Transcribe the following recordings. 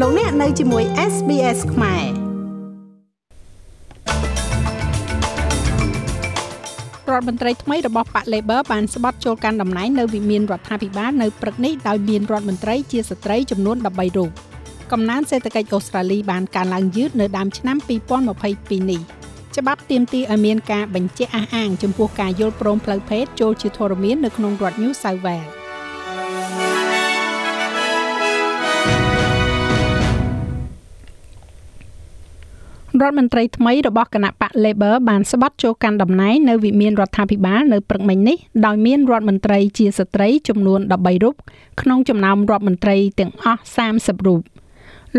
លោកអ្នកនៅជាមួយ SBS ខ្មែររដ្ឋមន្ត្រីថ្មីរបស់បក Labor បានស្បត់ចូលកាន់តំណែងនៅវិមានរដ្ឋាភិបាលនៅព្រឹកនេះដោយមានរដ្ឋមន្ត្រីជាស្ត្រីចំនួន13រូបកំណើនសេដ្ឋកិច្ចអូស្ត្រាលីបានកើនឡើងយឺតនៅដើមឆ្នាំ2022នេះច្បាប់ទាមទារឲ្យមានការបញ្ជាក់អះអាងចំពោះការយល់ព្រមផ្លូវភេទចូលជាធរមាននៅក្នុងរដ្ឋ New South Wales រដ្ឋមន្ត្រីថ្មីរបស់គណៈបក Labor បានស្បត់ចូលកាន់តំណែងនៅវិមានរដ្ឋាភិបាលនៅព្រឹកមិញនេះដោយមានរដ្ឋមន្ត្រីជាស្ត្រីចំនួន13រូបក្នុងចំណោមរដ្ឋមន្ត្រីទាំងអស់30រូប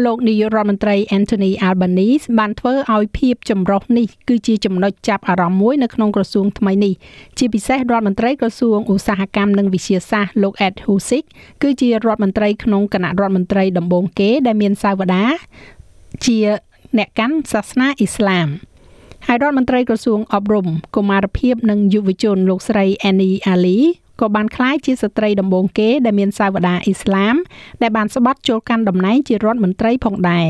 លោកនាយករដ្ឋមន្ត្រី Anthony Albanese បានធ្វើឲ្យភាពចម្រុះនេះគឺជាចំណុចចាប់អារម្មណ៍មួយនៅក្នុងក្រសួងថ្មីនេះជាពិសេសរដ្ឋមន្ត្រីក្រសួងឧស្សាហកម្មនិងវិទ្យាសាស្ត្រលោក Ed Husick គឺជារដ្ឋមន្ត្រីក្នុងគណៈរដ្ឋមន្ត្រីដំបូងគេដែលមានសាវតាជា អ្នកកាន់សាសនាអ៊ីស្លាមហើយរដ្ឋមន្ត្រីក្រសួងអប់រំកុមារភាពនិងយុវជនលោកស្រី Annie Ali ក៏បានក្លាយជាស្ត្រីដំបូងគេដែលមានសាវតាអ៊ីស្លាម ដែលបានស្បត់ចូលកាន់តំណែងជារដ្ឋមន្ត្រីផងដែរ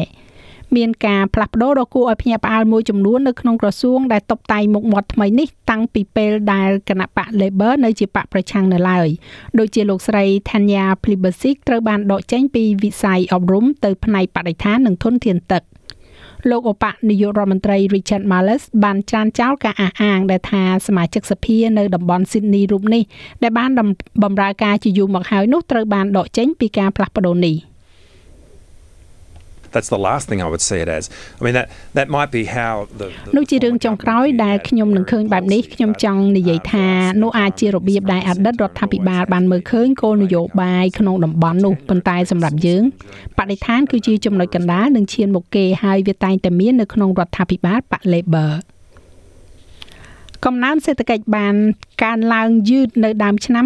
មានការផ្លាស់ប្ដូរដ៏គួរឲ្យភ្ញាក់ផ្អើលមួយចំនួននៅក្នុងក្រសួងដែលតុបតែងមុខមាត់ថ្មីនេះតាំងពីពេលដែលគណៈបក Labor នៅជាបកប្រឆាំងនៅឡើយដូចជាលោកស្រី Thanya Plibersik ត្រូវបានដកចេញពីវិស័យអប់រំទៅផ្នែកបរិស្ថាននិងធនធានទឹក លោកឧបនាយករដ្ឋមន្ត្រី Richard Marles បានច្រានចោលការអះអាងដែលថាសមាជិកសភានៅតំបន់ Sydney រូបនេះដែលបានបម្រើការជាយូរមកហើយនោះត្រូវបានដកចេញពីការផ្លាស់ប្ដូរនេះ។ that's the last thing I would see it as I mean that that might be how the នោះជារឿងចុងក្រោយដែលខ្ញុំនឹងឃើញបែបនេះខ្ញុំចង់និយាយថានោះអាចជារបៀបដែលអតីតរដ្ឋាភិបាលបានមើលឃើញគោលនយោបាយក្នុងតំបន់នោះប៉ុន្តែសម្រាប់យើងបដិឋានគឺជាចំណុចកណ្ដាលនឹងឈានមុខគេហើយវាតែងតែមាននៅក្នុងរដ្ឋាភិបាលបក Labor កំណើនសេដ្ឋកិច្ចបានកើនឡើងយឺតនៅដើមឆ្នាំ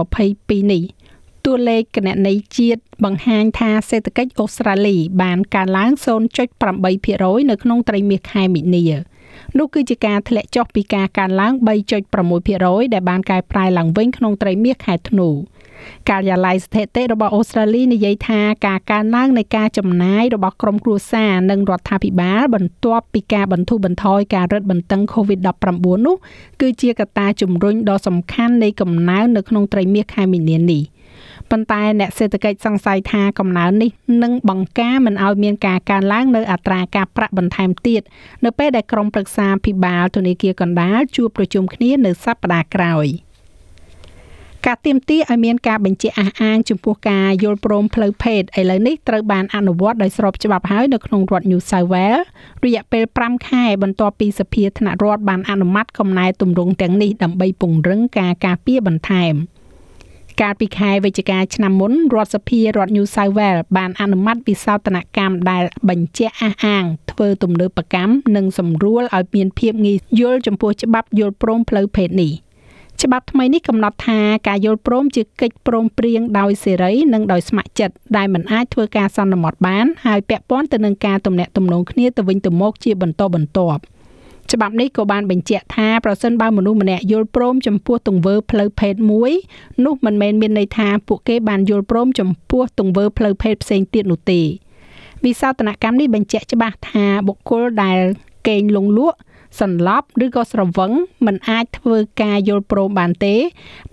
2022នេះ តួលេខគណនេយ្យជាតិបង្ហាញថាសេដ្ឋកិច្ចអូស្ត្រាលីបានកើនឡើង0.8%នៅក្នុងត្រីមាសខែមីនានោះគឺជាការធ្លាក់ចុះពីការកើនឡើង3.6%ដែលបានកែប្រែឡើងវិញក្នុងត្រីមាសខែធ្នូការិយាល័យស្ថិតិរបស់អូស្ត្រាលីនិយាយថាការកើនឡើងនៃការចំណាយរបស់ក្រុមគ្រួសារនិងរដ្ឋាភិបាលបន្ទាប់ពីការបន្ធូរបន្ថយការរឹតបន្តឹង COVID-19 នោះគឺជាកត្តាជំរុញដ៏សំខាន់នៃកំណើននៅក្នុងត្រីមាសខែមីនានេះ។ ប៉ុន្តែអ្នកសេដ្ឋកិច្ចសង្ស័យថាកំណើននេះនឹងបង្ការមិនឲ្យមានការកើនឡើងនៅអត្រាការប្រាក់បន្ថែមទៀតនៅពេលដែលក្រុមប្រឹក្សាភិបាលធនាគារកណ្ដាលជួបប្រជុំគ្នានៅសប្តាហ៍ក្រោយការទៀមទាឲ្យមានការបញ្ជាក់អះអាងចំពោះការយល់ព្រមផ្លូវភេទឥឡូវនេះត្រូវបានអនុវត្តដោយស្របច្បាប់ហើយនៅក្នុងរដ្ឋ New South Wales រយៈពេល5ខែបន្ទាប់ពីសភាថ្នាក់រដ្ឋបានអនុម័តកំណែទម្រង់ទាំងនេះដើម្បីពង្រឹងការការពារបន្ថែម។ កាលពីខែវិច្ឆិកាឆ្នាំមុនរដ្ឋសភារដ្ឋ New South Wales បានអនុម័តវិសោធនកម្មដែលបញ្ជាក់អះអាងធ្វើទំនើបកម្មនិងសម្រួលឲ្យមានភាពងាយយល់ចំពោះច្បាប់យល់ព្រមផ្លូវភេទនេះច្បាប់ថ្មីនេះកំណត់ថាការយល់ព្រមជាកិច្ចព្រមព្រៀងដោយសេរីនិងដោយស្ម័គ្រចិត្តដែលមិនអាចធ្វើការសន្មត់បានហើយពាក់ព័ន្ធទៅនឹងការទំនាក់ទំនងគ្នាទៅវិញទៅមកជាបន្តបន្ទាប់ ច្បាប់នេះក៏បានបញ្ជាក់ថាប្រសិនបើមនុស្សម្នាក់យល់ព្រមចំពោះទង្វើផ្លូវភេទមួយនោះមិនមែនមានន័យថាពួកគេបានយល់ព្រមចំពោះទង្វើផ្លូវភេទផ្សេងទៀតនោះទេវិសោធនកម្មនេះបញ្ជាក់ច្បាស់ថាបុគ្គលដែលកេងលងលក់សន្លប់ឬក៏ស្រវឹងមិនអាចធ្វើការយល់ព្រមបានទេ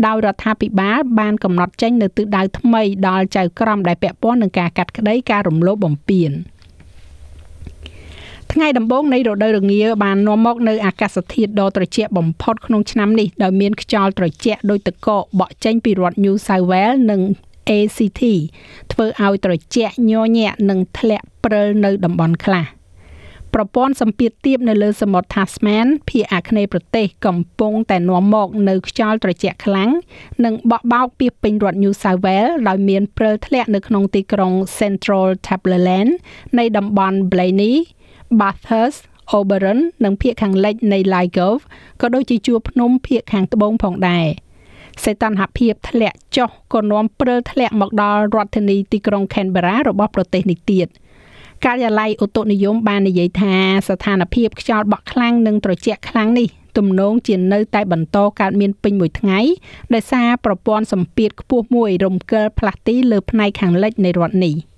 ដោយរដ្ឋាភិបាលបានកំណត់ចេញនៅទិសដៅថ្មីដល់ចៅក្រមដែលពាក់ព័ន្ធនឹងការកាត់ក្តីការរំលោភបំពាន។ ថ្ងៃដំបូងនៃរដូវរងាបាននាំមកនៅអាកាសធាតុដ៏ត្រជាក់បំផុតក្នុងឆ្នាំនេះដោយមានខ្យល់ត្រជាក់ដូចទឹកកកបក់ចេញពីរដ្ឋ New South Wales និង ACT ធ្វើឲ្យត្រជាក់ញញាក់និងធ្លាក់ព្រិលនៅតំបន់ខ្លះប្រព័ន្ធសម្ពាធទាបនៅលើសមុទ្រ Tasman ភាគអាគ្នេយ៍ប្រទេសកំពុងតែនាំមកនៅខ្យល់ត្រជាក់ខ្លាំងនិងបក់បោកពីពេញរដ្ឋ New South Wales ដោយមានព្រិលធ្លាក់នៅក្នុងទីក្រុង Central Tableland នៃតំបន់ Blaney Bathurst Oberon និងភាគខាងលិចនៃ Lygov ក៏ដូចជាជួរភ្នំភាគខាងត្បូងផងដែរសេតនភាពធ្លាក់ចុះក៏នាំព្រិលធ្លាក់មកដល់រដ្ឋធានីទីក្រុង Canberra របស់ប្រទេសនេះទៀតការិយាល័យឧតុនិយមបាននិយាយថាស្ថានភាពខ្យល់បក់ខ្លាំងនិងត្រជាក់ខ្លាំងនេះទំនងជានៅតែបន្តកើតមានពេញមួយថ្ងៃដោយសារប្រព័ន្ធសម្ពាធខ្ពស់មួយរំកិលផ្លាស់ទីលើផ្នែកខាងលិចនៃរដ្ឋនេះ។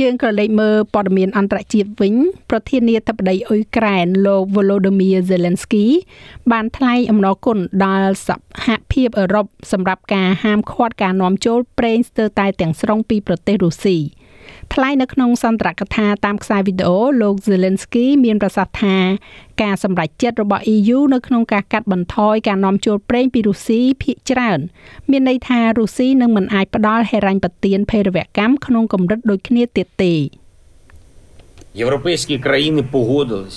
យើងក៏លេខមើលព័ត៌មានអន្តរជាតិវិញ ប្រធានាធិបតីអ៊ុយក្រែនលោក Volodymyr Zelensky បានថ្លែងអំណរគុណដល់សហភាពអឺរ៉ុបសម្រាប់ការហាមឃាត់ការនាំចូលប្រេងស្ទើរតែទាំងស្រុងពីប្រទេសរុស្ស៊ី។ ថ្លែងនៅក្នុងសន្ទរកថាតាមខ្សែវីដេអូលោក Zelensky មានប្រសាសន៍ថាការសម្រេចចិត្តរបស់ EU នៅក្នុងការកាត់បន្ថយការនាំចូលប្រេងពីរុស្ស៊ីភាគច្រើន មានន័យថារុស្ស៊ីនឹងមិនអាចផ្ដល់ហិរញ្ញប្បទានភេរវកម្មក្នុងកម្រិតដូចគ្នាទៀតទេ Европейские страны погодились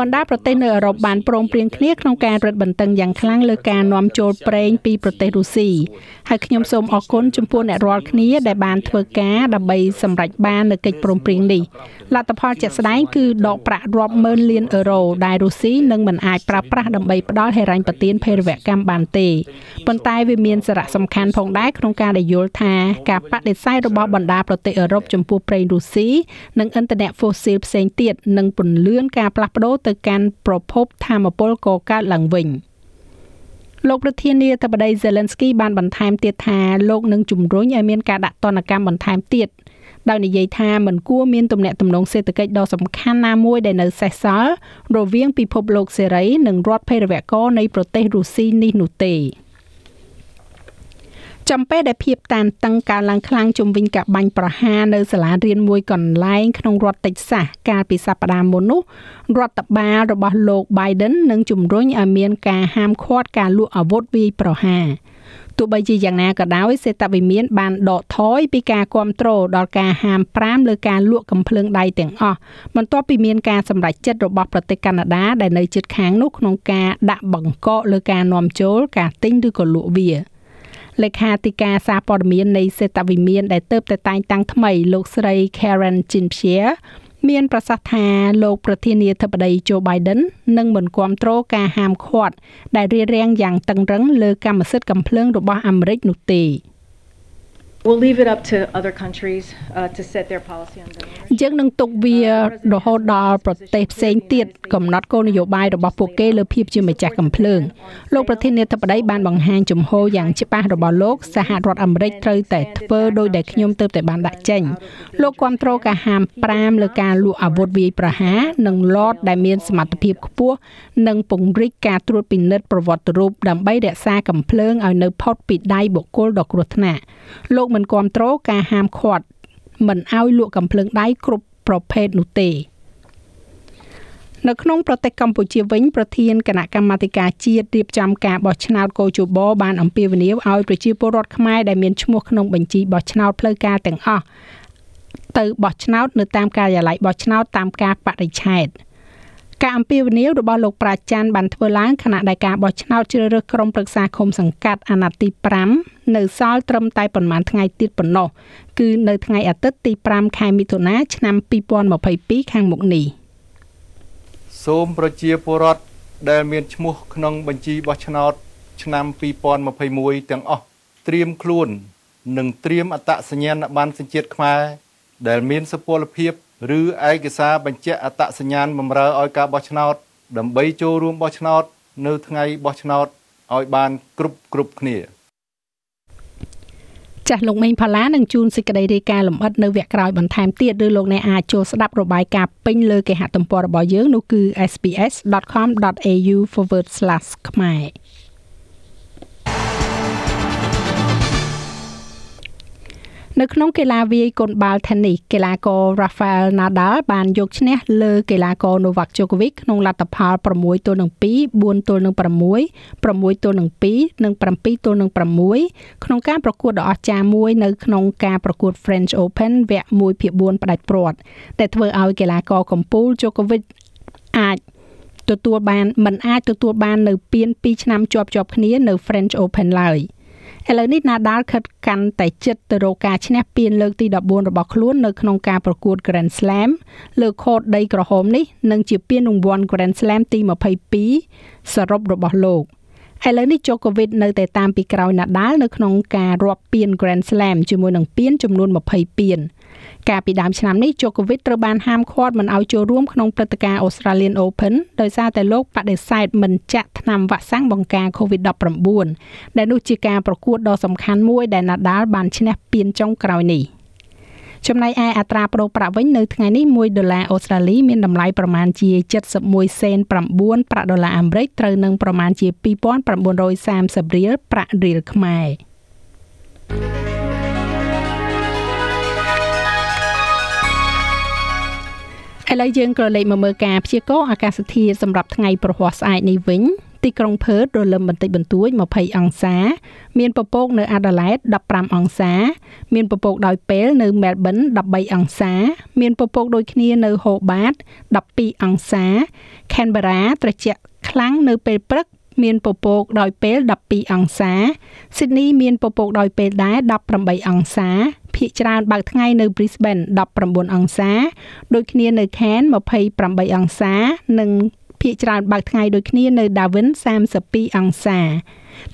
បណ្ដាប្រទេសនៅអឺរ៉ុបបានព្រមព្រៀងគ្នាក្នុងការរឹតបន្តឹងយ៉ាងខ្លាំងលើការនាំចូលប្រេងពីប្រទេសរុស្ស៊ីហើយខ្ញុំសូមអរគុណចំពោះអ្នករាល់គ្នាដែលបានធ្វើការដើម្បីសម្រេចបាននូវកិច្ចព្រមព្រៀងនេះលទ្ធផលជាក់ស្ដែងគឺដកប្រាក់រាប់ម៉ឺនលានអឺរ៉ូដែលរុស្ស៊ីនឹងមិនអាចប្រើប្រាស់ដើម្បីផ្ដល់ហិរញ្ញប្បទានភេរវកម្មបានទេប៉ុន្តែវាមានសារៈសំខាន់ផងដែរក្នុងការដែលយល់ថាការបដិសេធរបស់បណ្ដាប្រទេសអឺរ៉ុបចំពោះប្រេងរុស្ស៊ីនិងឥន្ធនៈហ្វូស៊ីលផ្សេងទៀតនឹងពន្លឿនការផ្លាស់ប្ដូរទៅកាន់ប្រភពធម្មពលកកើតឡើងវិញលោកប្រធានាធិបតី Zelensky បានបន្ថែមទៀតថាលោកនឹងជំរុញឲ្យមានការដាក់ទណ្ឌកម្មបន្ថែមទៀតដោយនិយាយថាមិនគួរមានទំនាក់ទំនងសេដ្ឋកិច្ចដ៏សំខាន់ណាមួយដែលនៅសេសសល់រវាងពិភពលោកសេរីនិងរដ្ឋភេរវករនៃប្រទេសរុស្ស៊ីនេះនោះទេ។ ចំពេលដែលភាពតានតឹងកើនឡើងខ្លាំងជំវិញការបាញ់ប្រហារនៅសាលារៀនមួយកន្លែងក្នុងរដ្ឋតិចសាសកាលពីសប្តាហ៍មុននោះរដ្ឋបាលរបស់លោក Biden នឹងជំរុញឲ្យមានការហាមឃាត់ការលក់អាវុធវាយប្រហារទោះបីជាយ៉ាងណាក៏ដោយសេតវិមានបានដកថយពីការគ្រប់គ្រងដល់ការហាម5លើការលក់កំភ្លើងដៃទាំងអស់បន្ទាប់ពីមានការសម្រេចចិត្តរបស់ប្រទេសកាណាដាដែលនៅជិតខាងនោះក្នុងការដាក់បង្កកលើការនាំចូលការទិញឬក៏លក់វា។ លេខាធិការសារព័ត៌មាននៃសេតវិមានដែលទៅតែតែងតាំងថ្មីលោកស្រី Karen Jean-Pierre មានប្រសាសន៍ថាលោកប្រធានាធិបតី Joe Biden នឹងមិនគ្រប់គ្រងការហាមឃាត់ដែលរារាំងយ៉ាងតឹងរឹងលើកម្មសិទ្ធិកំភ្លើងរបស់អាមេរិកនោះទេ។ We'll leave it up to other countries uh, to set their policy on gun យើងនឹងទុកវារហូតដល់ប្រទេសផ្សេងទៀតកំណត់គោលនយោបាយរបស់ពួកគេលើភាពជាម្ចាស់កំភ្លើងលោកប្រធានាធិបតីបានបង្ហាញជំហរយ៉ាងច្បាស់របស់លោកសហរដ្ឋអាមេរិកត្រូវតែធ្វើដោយដែលខ្ញុំទើបតែបានដាក់ចេញលោកគ្រប់គ្រងការហាម5លើការលក់អាវុធវាយប្រហារនិងឡតដែលមានសមត្ថភាពខ្ពស់និងពង្រីកការត្រួតពិនិត្យប្រវត្តិរូបដើម្បីរក្សាកំភ្លើងឲ្យនៅផុតពីដៃបុគ្គលដ៏គ្រោះថ្នាក់លោកមិនគ្រប់គ្រងការហាមឃាត់មិនឲ្យលក់កំភ្លើងដៃគ្រប់ប្រភេទនោះទេនៅក្នុងប្រទេសកម្ពុជាវិញប្រធានគណៈកម្មាធិការជាតិរៀបចំការបោះឆ្នោតកោជបបានអំពាវនាវឲ្យប្រជាពលរដ្ឋខ្មែរដែលមានឈ្មោះក្នុងបញ្ជីបោះឆ្នោតផ្លូវការទាំងអស់ទៅបោះឆ្នោតនៅតាមការិយាល័យបោះឆ្នោតតាមការបរិច្ឆេទ ការអំពាវនាវរបស់លោកប្រាច័ន្ទបានធ្វើឡើងខណៈដែលការបោះឆ្នោតជ្រើសរើសក្រុមប្រឹក្សាឃុំសង្កាត់អាណត្តិទី5នៅសល់ត្រឹមតែប្រមាណថ្ងៃទៀតប៉ុណ្ណោះគឺនៅថ្ងៃអាទិត្យទី5ខែមិថុនាឆ្នាំ2022ខាងមុខនេះសូមប្រជាពលរដ្ឋដែលមានឈ្មោះក្នុងបញ្ជីបោះឆ្នោតឆ្នាំ2021ទាំងអស់ត្រៀមខ្លួន និងត្រៀមអត្តសញ្ញាណប័ណ្ណសញ្ជាតិខ្មែរដែលមានសុពលភាព ឬឯកសារបញ្ជាក់អត្តសញ្ញាណបម្រើឲ្យការបោះឆ្នោត ដើម្បីចូលរួមបោះឆ្នោត នៅថ្ងៃបោះឆ្នោតឲ្យបានគ្រប់គ្រប់គ្នាចាស់លោកមេងផាឡានឹងជួនសេចក្តីរាយការណ៍លម្អិតនៅវគ្គក្រោយបន្ថែមទៀតឬលោកអ្នកអាចចូលស្ដាប់របាយការណ៍ពេញលើគេហទំព័ររបស់យើងនោះគឺ sps.com.au/ ខ្មែរ នៅក្នុងកីឡាវាយកូនបាល់ Tennis កីឡាករ Rafael Nadal បានយកឈ្នះលើកីឡាករ Novak Djokovic ក្នុងលទ្ធផល6ទល់នឹង2 4ទល់នឹង6 6ទល់នឹង2និង7ទល់នឹង6ក្នុងការប្រកួតដ៏អស្ចារ្យមួយនៅក្នុងការប្រកួត French Open វគ្គ1ភាគ4ផ្ដាច់ព្រាត់ដែលធ្វើឲ្យកីឡាករកំពូល Djokovic អាចទទួលបានមិនអាចទទួលបាននៅពាន2ឆ្នាំជាប់ៗគ្នានៅ French Open ឡើយ។ ឥឡូវនេះ Nadal ខិតកាន់តែជិតទៅរកការឈ្នះពានលើកទី14របស់ខ្លួននៅក្នុងការប្រកួត Grand Slam លើខូតដីក្រហមនេះនឹងជាពានរង្វាន់ Grand Slam ទី22សរុបរបស់លោកឥឡូវនេះ Djokovic នៅតែតាមពីក្រោយ Nadal នៅក្នុងការរាប់ពាន Grand Slam ជាមួយនឹងពានចំនួន20ពាន កាលពីដើមឆ្នាំនេះ Djokovic ត្រូវបានហាមឃាត់មិនឲ្យចូលរួមក្នុងព្រឹត្តិការណ៍ Australian Open ដោយសារតែលោកបដិសេធមិនចាក់ថ្នាំវ៉ាក់សាំងបង្ការ COVID-19 ដែលនោះជាការប្រកួតដ៏សំខាន់មួយដែល Nadal បានឈ្នះពានចុងក្រោយនេះចំណែកឯអត្រាប្តូរប្រាក់វិញនៅថ្ងៃនេះ1ដុល្លារអូស្ត្រាលីមានតម្លៃប្រមាណជា71សេន9ប្រាក់ដុល្លារអាមេរិកត្រូវនឹងប្រមាណជា2930រៀលប្រាក់រៀលខ្មែរ ឥឡូវយើងក៏លេខមកមើលការព្យាករណ៍អាកាសធាតុសម្រាប់ថ្ងៃប្រហ័សស្អែកនេះវិញទីក្រុងផឺតរលឹមបន្តិចបន្តួច20អង្សា មានពពកនៅអាដាលេដ15អង្សា មានពពកដោយពេលនៅមែលប៊ន13អង្សា មានពពកដូចគ្នានៅហូបាត12អង្សា Canberra ត្រជាក់ខ្លាំងនៅពេលព្រឹក មានពពកដោយពេល12អង្សា Sydney មានពពកដោយពេលដែរ18អង្សាភាគច្រើនបើកថ្ងៃនៅ Brisbane 19អង្សា ដូចគ្នានៅ Cairns 28អង្សា និងភាគច្រើនបើកថ្ងៃដូចគ្នានៅ Darwin 32អង្សា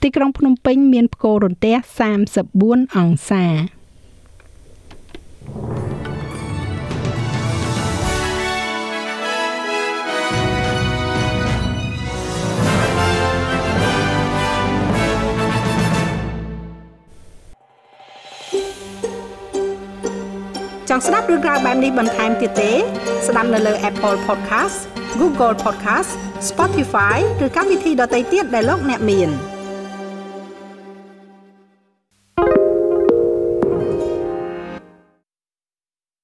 ទីក្រុងភ្នំពេញមានផ្គររន្ទះ34អង្សា ចង់ស្ដាប់រឿងរ៉ាវបែបនេះបន្ថែមទៀតទេ ស្ដាប់នៅលើ Apple Podcast Google Podcast Spotify ឬកម្មវិធីដទៃទៀតដែលលោកអ្នកមាន។